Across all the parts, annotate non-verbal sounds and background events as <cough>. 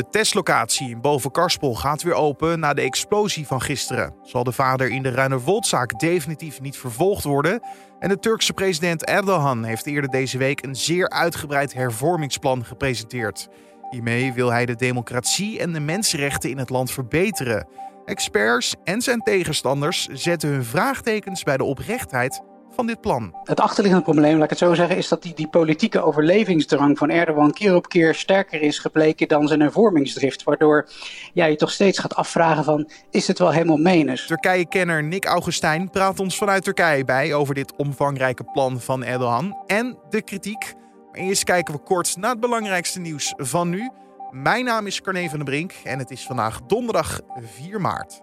De testlocatie in Boven gaat weer open na de explosie van gisteren. Zal de vader in de Ruinerwoldzaak definitief niet vervolgd worden? En de Turkse president Erdogan heeft eerder deze week een zeer uitgebreid hervormingsplan gepresenteerd. Hiermee wil hij de democratie en de mensenrechten in het land verbeteren. Experts en zijn tegenstanders zetten hun vraagtekens bij de oprechtheid van dit plan. Het achterliggende probleem, laat ik het zo zeggen, is dat die, die politieke overlevingsdrang van Erdogan keer op keer sterker is gebleken dan zijn hervormingsdrift. Waardoor ja, je toch steeds gaat afvragen van, is het wel helemaal menens? Turkije-kenner Nick Augustijn praat ons vanuit Turkije bij over dit omvangrijke plan van Erdogan en de kritiek. Maar eerst kijken we kort naar het belangrijkste nieuws van nu. Mijn naam is Carne van den Brink en het is vandaag donderdag 4 maart.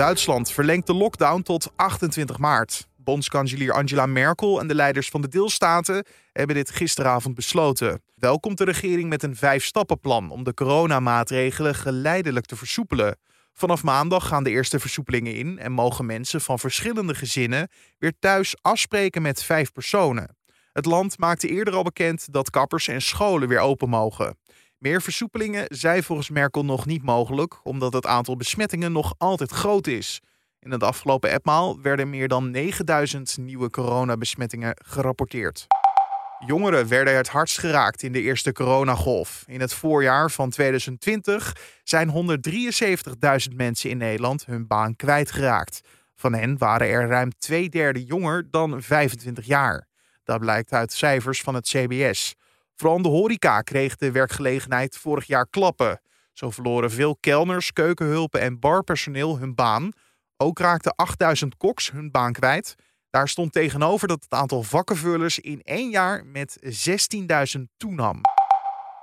Duitsland verlengt de lockdown tot 28 maart. Bondskanselier Angela Merkel en de leiders van de deelstaten hebben dit gisteravond besloten. Wel komt de regering met een vijf-stappenplan om de coronamaatregelen geleidelijk te versoepelen. Vanaf maandag gaan de eerste versoepelingen in en mogen mensen van verschillende gezinnen weer thuis afspreken met vijf personen. Het land maakte eerder al bekend dat kappers en scholen weer open mogen. Meer versoepelingen zijn volgens Merkel nog niet mogelijk, omdat het aantal besmettingen nog altijd groot is. In het afgelopen etmaal werden meer dan 9000 nieuwe coronabesmettingen gerapporteerd. Jongeren werden het hardst geraakt in de eerste coronagolf. In het voorjaar van 2020 zijn 173.000 mensen in Nederland hun baan kwijtgeraakt. Van hen waren er ruim twee derde jonger dan 25 jaar. Dat blijkt uit cijfers van het CBS. Vooral de horeca kreeg de werkgelegenheid vorig jaar klappen. Zo verloren veel kelners, keukenhulpen en barpersoneel hun baan. Ook raakten 8000 koks hun baan kwijt. Daar stond tegenover dat het aantal vakkenvullers in één jaar met 16.000 toenam.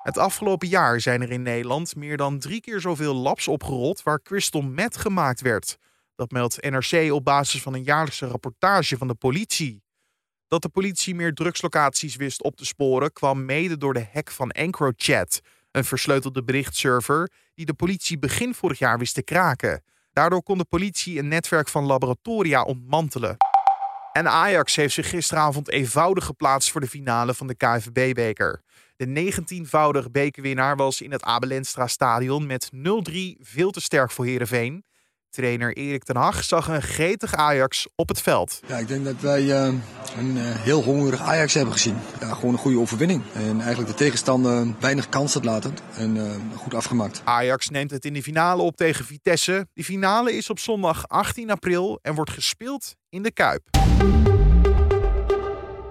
Het afgelopen jaar zijn er in Nederland meer dan drie keer zoveel labs opgerold waar crystal meth gemaakt werd. Dat meldt NRC op basis van een jaarlijkse rapportage van de politie. Dat de politie meer drugslocaties wist op te sporen kwam mede door de hack van EncroChat, een versleutelde berichtserver die de politie begin vorig jaar wist te kraken. Daardoor kon de politie een netwerk van laboratoria ontmantelen. En Ajax heeft zich gisteravond eenvoudig geplaatst voor de finale van de KNVB-beker. De 19-voudige bekerwinnaar was in het Abelenstra stadion met 0-3 veel te sterk voor Herenveen. Trainer Erik ten Hag zag een gretig Ajax op het veld. Ja, ik denk dat wij uh, een uh, heel hongerig Ajax hebben gezien. Ja, gewoon een goede overwinning. En eigenlijk de tegenstander weinig kansen laten en uh, goed afgemaakt. Ajax neemt het in de finale op tegen Vitesse. Die finale is op zondag 18 april en wordt gespeeld in de Kuip.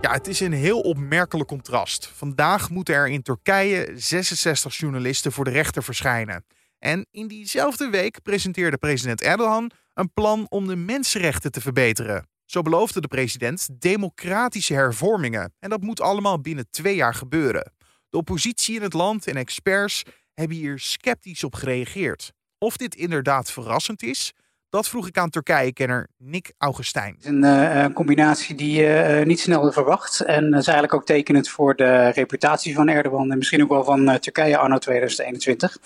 Ja, het is een heel opmerkelijk contrast. Vandaag moeten er in Turkije 66 journalisten voor de rechter verschijnen. En in diezelfde week presenteerde president Erdogan een plan om de mensenrechten te verbeteren. Zo beloofde de president democratische hervormingen. En dat moet allemaal binnen twee jaar gebeuren. De oppositie in het land en experts hebben hier sceptisch op gereageerd. Of dit inderdaad verrassend is, dat vroeg ik aan Turkije-kenner Nick Augustijn. Is een combinatie die je uh, niet snel verwacht. En dat is eigenlijk ook tekenend voor de reputatie van Erdogan en misschien ook wel van Turkije anno 2021.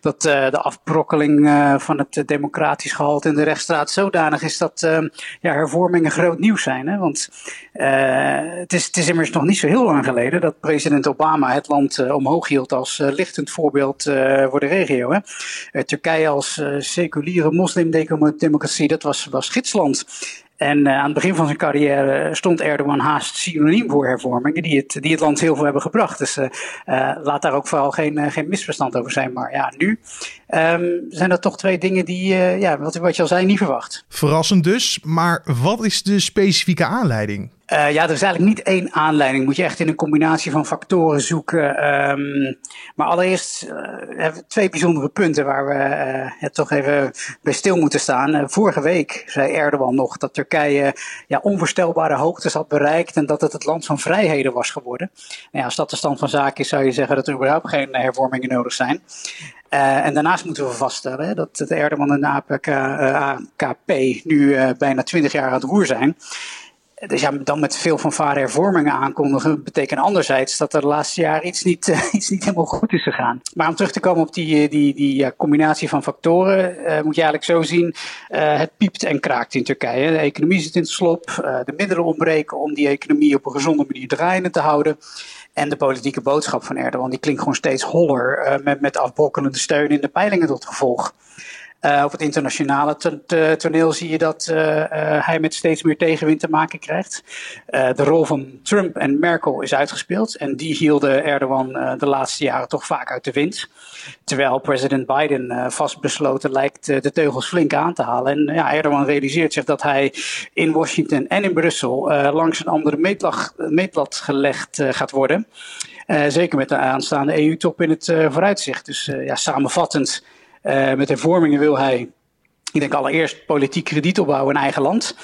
Dat de afbrokkeling van het democratisch gehalte in de rechtsstraat zodanig is dat ja, hervormingen groot nieuws zijn. Hè? Want het, is, het is immers nog niet zo heel lang geleden dat president Obama het land omhoog hield als lichtend voorbeeld voor de regio. Hè? Turkije als seculiere moslimdemocratie democratie, dat was, was gidsland. En uh, aan het begin van zijn carrière stond Erdogan haast synoniem voor hervormingen die het, die het land heel veel hebben gebracht. Dus uh, uh, laat daar ook vooral geen, geen misverstand over zijn. Maar ja, nu um, zijn dat toch twee dingen die, ja, wat, wat je al zei, niet verwacht. Verrassend dus, maar wat is de specifieke aanleiding? Uh, ja, er is eigenlijk niet één aanleiding. Moet je echt in een combinatie van factoren zoeken. Um, maar allereerst hebben we twee bijzondere punten waar we uh, het toch even bij stil moeten staan. vorige week zei Erdogan nog dat Turkije ja, onvoorstelbare hoogtes had bereikt en dat het het land van vrijheden was geworden. Nou ja, als dat de stand van zaken is, zou je zeggen dat er überhaupt geen hervormingen nodig zijn. En daarnaast moeten we vaststellen dat de Erdogan en de APK, AKP nu bijna twintig jaar aan het roer zijn. Dus ja, dan met veel fanfare hervormingen aankondigen, betekent anderzijds dat er de laatste jaren iets niet, uh, <laughs> iets niet helemaal goed is gegaan. Maar om terug te komen op die, eh, die, die combinatie van factoren, uh, moet je eigenlijk zo zien, het piept en kraakt in Turkije. De economie zit in het slop, de middelen ontbreken om die economie op een gezonde manier draaiende te houden. En de politieke boodschap van Erdogan die klinkt gewoon steeds holler, met, met afbrokkelende steun in de peilingen tot gevolg. Uh, op het internationale toneel zie je dat uh, uh, hij met steeds meer tegenwind te maken krijgt. de rol van Trump en Merkel is uitgespeeld. En die hielden Erdogan de laatste jaren toch vaak uit de wind. Terwijl president Biden vastbesloten lijkt de teugels flink aan te halen. En ja, Erdogan realiseert zich dat hij in Washington en in Brussel langs een andere meetlag, meetlat gelegd gaat worden. zeker met de aanstaande EU-top in het vooruitzicht. Dus ja, samenvattend met hervormingen wil hij, ik denk allereerst politiek krediet opbouwen in eigen land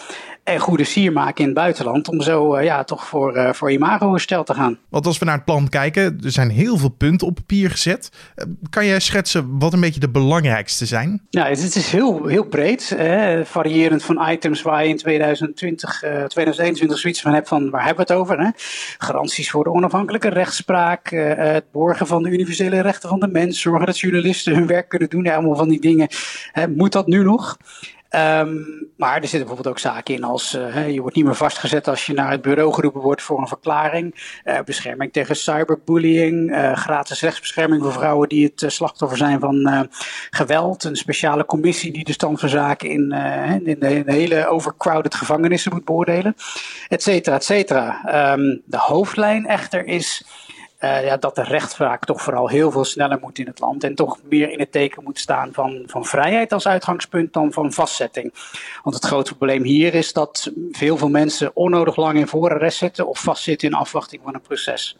en goede sier maken in het buitenland. Om zo uh, ja, toch voor, uh, voor imago-herstel te gaan. Want als we naar het plan kijken, er zijn heel veel punten op papier gezet. Uh, kan jij schetsen wat een beetje de belangrijkste zijn? Ja, het, is heel, heel breed. Hè? Variërend van items waar je in 2020, 2021 zoiets van hebt van waar hebben we het over? Hè? Garanties voor de onafhankelijke rechtspraak. het borgen van de universele rechten van de mens. Zorgen dat journalisten hun werk kunnen doen. Ja, allemaal van die dingen. Hè? Moet dat nu nog? Um, maar er zitten bijvoorbeeld ook zaken in als uh, je wordt niet meer vastgezet als je naar het bureau geroepen wordt voor een verklaring. Uh, bescherming tegen cyberbullying. Uh, gratis rechtsbescherming voor vrouwen die het slachtoffer zijn van geweld. Een speciale commissie die de stand van zaken in, in, de, in de hele overcrowded gevangenissen moet beoordelen. Et cetera, et cetera. Um, de hoofdlijn echter is ja, dat de rechtspraak toch vooral heel veel sneller moet in het land. En toch meer in het teken moet staan van, van vrijheid als uitgangspunt dan van vastzetting. Want het grote probleem hier is dat veel veel mensen onnodig lang in voorarrest zitten of vastzitten in afwachting van een proces.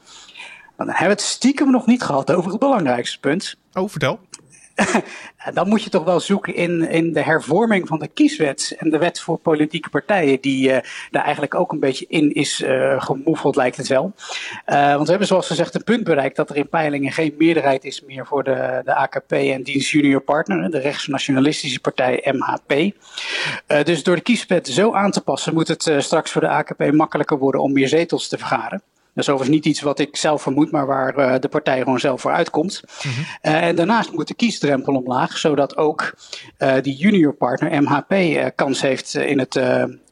Maar dan hebben we het stiekem nog niet gehad over het belangrijkste punt. Oh, vertel. <laughs> dan moet je toch wel zoeken in, in de hervorming van de kieswet en de wet voor politieke partijen, die uh, daar eigenlijk ook een beetje in is uh, gemoefeld, lijkt het wel. Uh, want we hebben zoals gezegd een punt bereikt dat er in peilingen geen meerderheid is meer voor de, de AKP en diens junior partner, de rechtsnationalistische partij MHP. dus door de kieswet zo aan te passen, moet het straks voor de AKP makkelijker worden om meer zetels te vergaren. Dat is overigens niet iets wat ik zelf vermoed, maar waar uh, de partij gewoon zelf voor uitkomt. Mm -hmm. uh, en daarnaast moet de kiesdrempel omlaag, zodat ook uh, die junior partner MHP kans heeft in het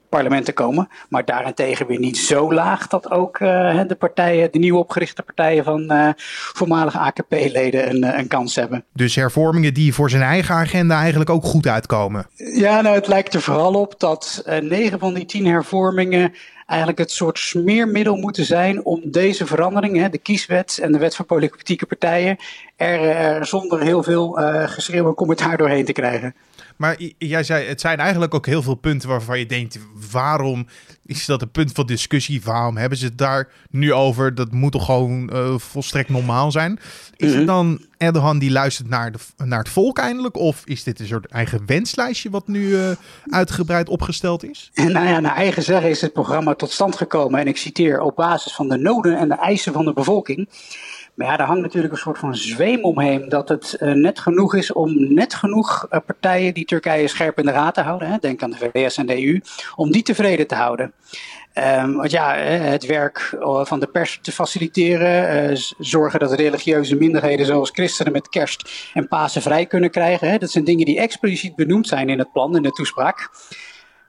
parlement te komen. Maar daarentegen weer niet zo laag dat ook de partijen, de nieuw opgerichte partijen van voormalige AKP-leden een, een, kans hebben. Dus hervormingen die voor zijn eigen agenda eigenlijk ook goed uitkomen. Ja, nou het lijkt er vooral op dat negen van die tien hervormingen eigenlijk het soort smeermiddel moeten zijn om deze veranderingen, de kieswet en de wet voor politieke partijen, er, er zonder heel veel uh, geschreeuw en commentaar doorheen te krijgen. Maar jij zei, het zijn eigenlijk ook heel veel punten waarvan je denkt, waarom is dat een punt van discussie? Waarom hebben ze het daar nu over? Dat moet toch gewoon uh, volstrekt normaal zijn? Is het mhm. dan Erdogan die luistert naar, de, naar het volk eindelijk? Of is dit een soort eigen wenslijstje wat nu uh, uitgebreid opgesteld is? Nou ja, naar eigen zeggen is het programma tot stand gekomen. En ik citeer op basis van de noden en de eisen van de bevolking. Maar ja, daar hangt natuurlijk een soort van zweem omheen dat het uh, net genoeg is om net genoeg partijen die Turkije scherp in de raad te houden, hè, denk aan de VS en de EU, om die tevreden te houden. Um, want ja, het werk eh, van de pers te faciliteren, uh, zorgen dat religieuze minderheden zoals christenen met kerst en Pasen vrij kunnen krijgen. Hè, dat zijn dingen die expliciet benoemd zijn in het plan, in de toespraak.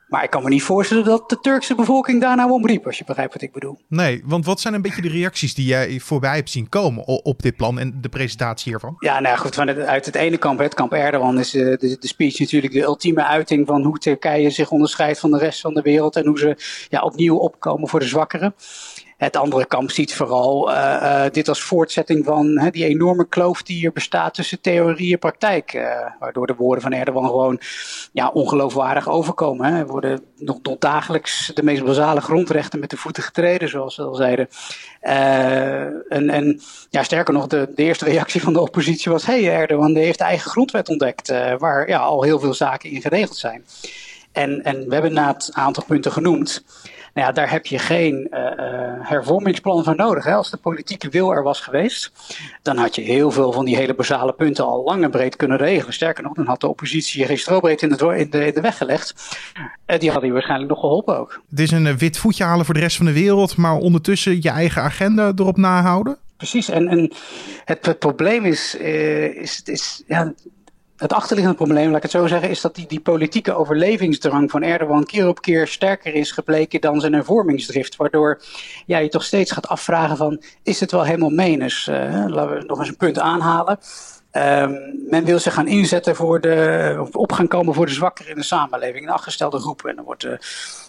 Maar ik kan me niet voorstellen dat de Turkse bevolking daar nou om riep, als je begrijpt wat ik bedoel. Nee, want wat zijn een beetje de reacties die jij voorbij hebt zien komen op dit plan en de presentatie hiervan? Ja, nou goed, van het, uit het ene kamp, het kamp Erdogan, is uh, de, de, speech natuurlijk de ultieme uiting van hoe Turkije zich onderscheidt van de rest van de wereld en hoe ze ja, opnieuw opkomen voor de zwakkeren. Het andere kamp ziet vooral uh, uh, dit als voortzetting van die enorme kloof die er bestaat tussen theorie en praktijk. Uh, waardoor de woorden van Erdogan gewoon ja, ongeloofwaardig overkomen. Hè. Er worden nog, dagelijks de meest basale grondrechten met de voeten getreden, zoals ze al zeiden. en, en ja, sterker nog, de, de, eerste reactie van de oppositie was: hey, Erdogan heeft de eigen grondwet ontdekt, waar ja, al heel veel zaken in geregeld zijn. En, en we hebben na het aantal punten genoemd. Nou ja, daar heb je geen uh, hervormingsplan voor nodig. Hè. Als de politieke wil er was geweest, dan had je heel veel van die hele basale punten al lang en breed kunnen regelen. Sterker nog, dan had de oppositie geen strobreed in de, in de, in de weg gelegd. Uh, die hadden je waarschijnlijk nog geholpen ook. Het is een wit voetje halen voor de rest van de wereld, maar ondertussen je eigen agenda erop nahouden? Precies, en, en het, het probleem is, is, is ja, het achterliggende probleem, laat ik het zo zeggen, is dat die, die politieke overlevingsdrang van Erdogan keer op keer sterker is gebleken dan zijn hervormingsdrift. Waardoor ja, je toch steeds gaat afvragen van, is het wel helemaal menens? Uh, laten we nog eens een punt aanhalen. Um, men wil zich gaan inzetten voor de, of op gaan komen voor de zwakkeren in de samenleving, de afgestelde groepen. En dan worden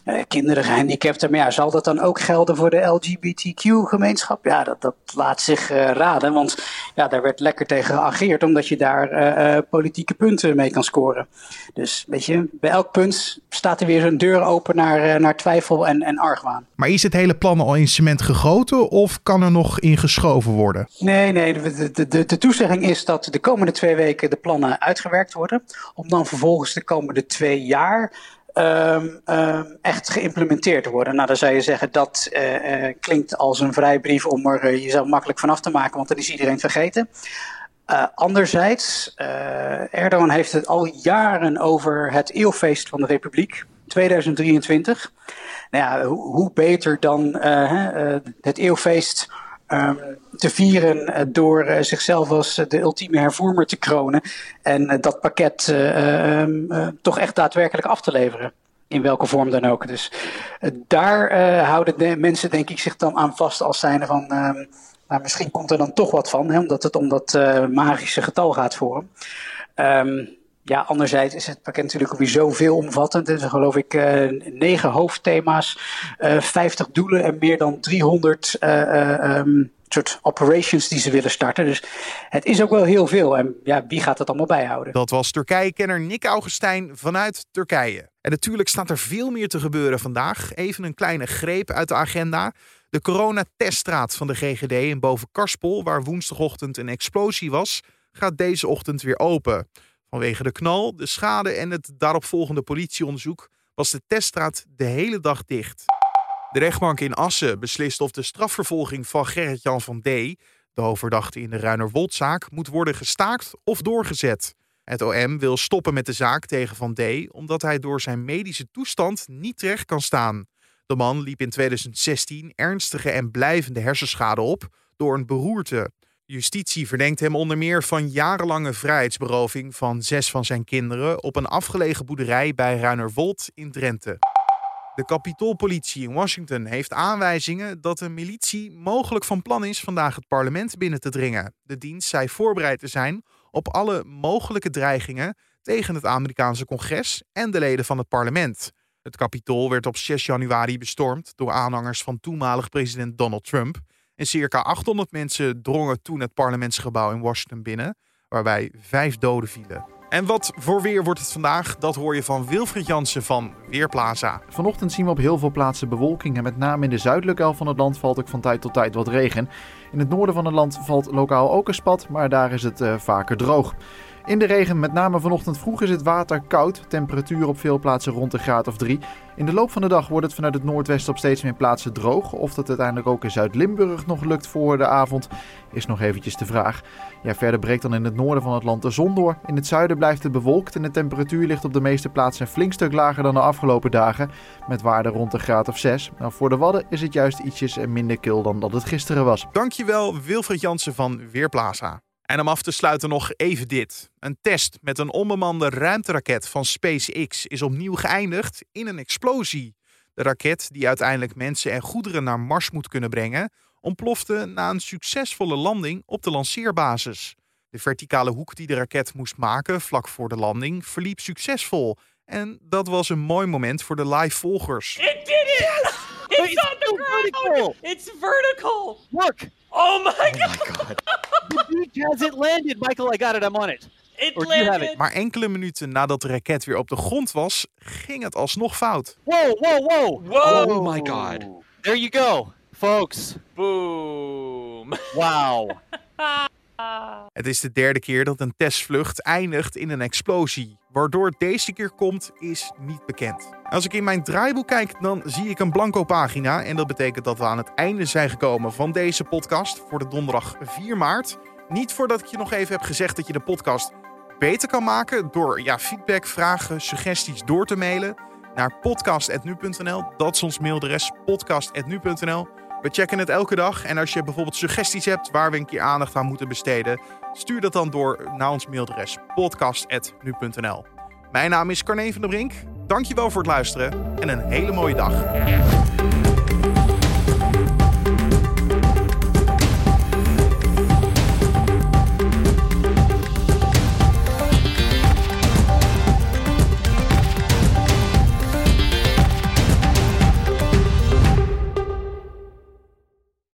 uh, kinderen gehandicapten. Maar ja, zal dat dan ook gelden voor de LGBTQ-gemeenschap? Ja, dat, dat laat zich uh, raden, want ja, daar werd lekker tegen geageerd, omdat je daar uh, politieke punten mee kan scoren. Dus weet je, bij elk punt staat er weer zo'n deur open naar, naar twijfel en, en argwaan. Maar is het hele plan al in cement gegoten of kan er nog in geschoven worden? Nee, nee, de, de, de, de toezegging is dat de komende twee weken de plannen uitgewerkt worden. Om dan vervolgens de komende twee jaar um, um, echt geïmplementeerd te worden. Nou, dan zou je zeggen dat uh, uh, klinkt als een vrijbrief om er jezelf makkelijk van af te maken, want dan is iedereen vergeten. anderzijds, Erdogan heeft het al jaren over het eeuwfeest van de Republiek, 2023. Nou ja, hoe, beter dan het eeuwfeest te vieren uh, door uh, zichzelf als uh, de ultieme hervormer te kronen. En dat pakket um, toch echt daadwerkelijk af te leveren. In welke vorm dan ook. Dus daar houden de mensen denk ik zich dan aan vast als zijnde van... Um, nou, misschien komt er dan toch wat van, hè, omdat het om dat magische getal gaat voor hem. Ja, anderzijds is het pakket natuurlijk weer zo veelomvattend. Er zijn geloof ik uh, negen hoofdthema's, uh, 50 doelen en meer dan 300 uh, um, soort operations die ze willen starten. Dus het is ook wel heel veel. En ja, wie gaat het allemaal bijhouden? Dat was Turkije-kenner Nick Augustijn vanuit Turkije. En natuurlijk staat er veel meer te gebeuren vandaag. Even een kleine greep uit de agenda. De coronateststraat van de GGD in Boven waar woensdagochtend een explosie was, gaat deze ochtend weer open. Vanwege de knal, de schade en het daaropvolgende politieonderzoek was de teststraat de hele dag dicht. De rechtbank in Assen beslist of de strafvervolging van Gerrit-Jan van D., de hoofdverdachte in de Ruinerwoldzaak, moet worden gestaakt of doorgezet. Het OM wil stoppen met de zaak tegen Van D. omdat hij door zijn medische toestand niet terecht kan staan. De man liep in 2016 ernstige en blijvende hersenschade op door een beroerte. Justitie verdenkt hem onder meer van jarenlange vrijheidsberoving van zes van zijn kinderen op een afgelegen boerderij bij Ruinerwold in Drenthe. De kapitoolpolitie in Washington heeft aanwijzingen dat de militie mogelijk van plan is vandaag het parlement binnen te dringen. De dienst zei voorbereid te zijn op alle mogelijke dreigingen tegen het Amerikaanse congres en de leden van het parlement. Het kapitool werd op 6 januari bestormd door aanhangers van toenmalig president Donald Trump. En circa 800 mensen drongen toen het parlementsgebouw in Washington binnen, waarbij vijf doden vielen. En wat voor weer wordt het vandaag? Dat hoor je van Wilfried Jansen van Weerplaza. Vanochtend zien we op heel veel plaatsen bewolking en met name in de zuidelijke helft van het land valt ook van tijd tot tijd wat regen. In het noorden van het land valt lokaal ook een spat, maar daar is het uh, vaker droog. In de regen, met name vanochtend vroeg, is het water koud. Temperatuur op veel plaatsen rond de graad of 3. In de loop van de dag wordt het vanuit het noordwesten op steeds meer plaatsen droog. Of dat uiteindelijk ook in Zuid-Limburg nog lukt voor de avond, is nog eventjes de vraag. Ja, verder breekt dan in het noorden van het land de zon door. In het zuiden blijft het bewolkt en de temperatuur ligt op de meeste plaatsen een flink stuk lager dan de afgelopen dagen. Met waarde rond de graad of 6. Nou, voor de Wadden is het juist ietsjes minder kil dan dat het gisteren was. Dankjewel Wilfried Jansen van Weerplaza. En om af te sluiten nog even dit. Een test met een onbemande ruimteraket van SpaceX is opnieuw geëindigd in een explosie. De raket, die uiteindelijk mensen en goederen naar Mars moet kunnen brengen, ontplofte na een succesvolle landing op de lanceerbasis. De verticale hoek die de raket moest maken vlak voor de landing verliep succesvol. En dat was een mooi moment voor de live volgers. It did it! It's, on the ground! Vertical. It's vertical! Look! Oh my god! Oh my god. Has it landed, Michael. I got it. I'm on it. It or landed. It? Maar enkele minuten nadat de raket weer op de grond was, ging het alsnog fout. Whoa, whoa, whoa! Whoa! Oh my god! There you go, folks. Boom! Wow. <laughs> Het is de derde keer dat een testvlucht eindigt in een explosie. Waardoor het deze keer komt, is niet bekend. Als ik in mijn draaiboek kijk, dan zie ik een blanco pagina. En dat betekent dat we aan het einde zijn gekomen van deze podcast voor de donderdag 4 maart. Niet voordat ik je nog even heb gezegd dat je de podcast beter kan maken door ja, feedback, vragen, suggesties door te mailen naar podcast.nu.nl. Dat is ons mailadres podcast.nu.nl. We checken het elke dag en als je bijvoorbeeld suggesties hebt waar we een keer aandacht aan moeten besteden, stuur dat dan door naar ons mailadres podcast.nu.nl. Mijn naam is Carne van der Brink. Dankjewel voor het luisteren en een hele mooie dag.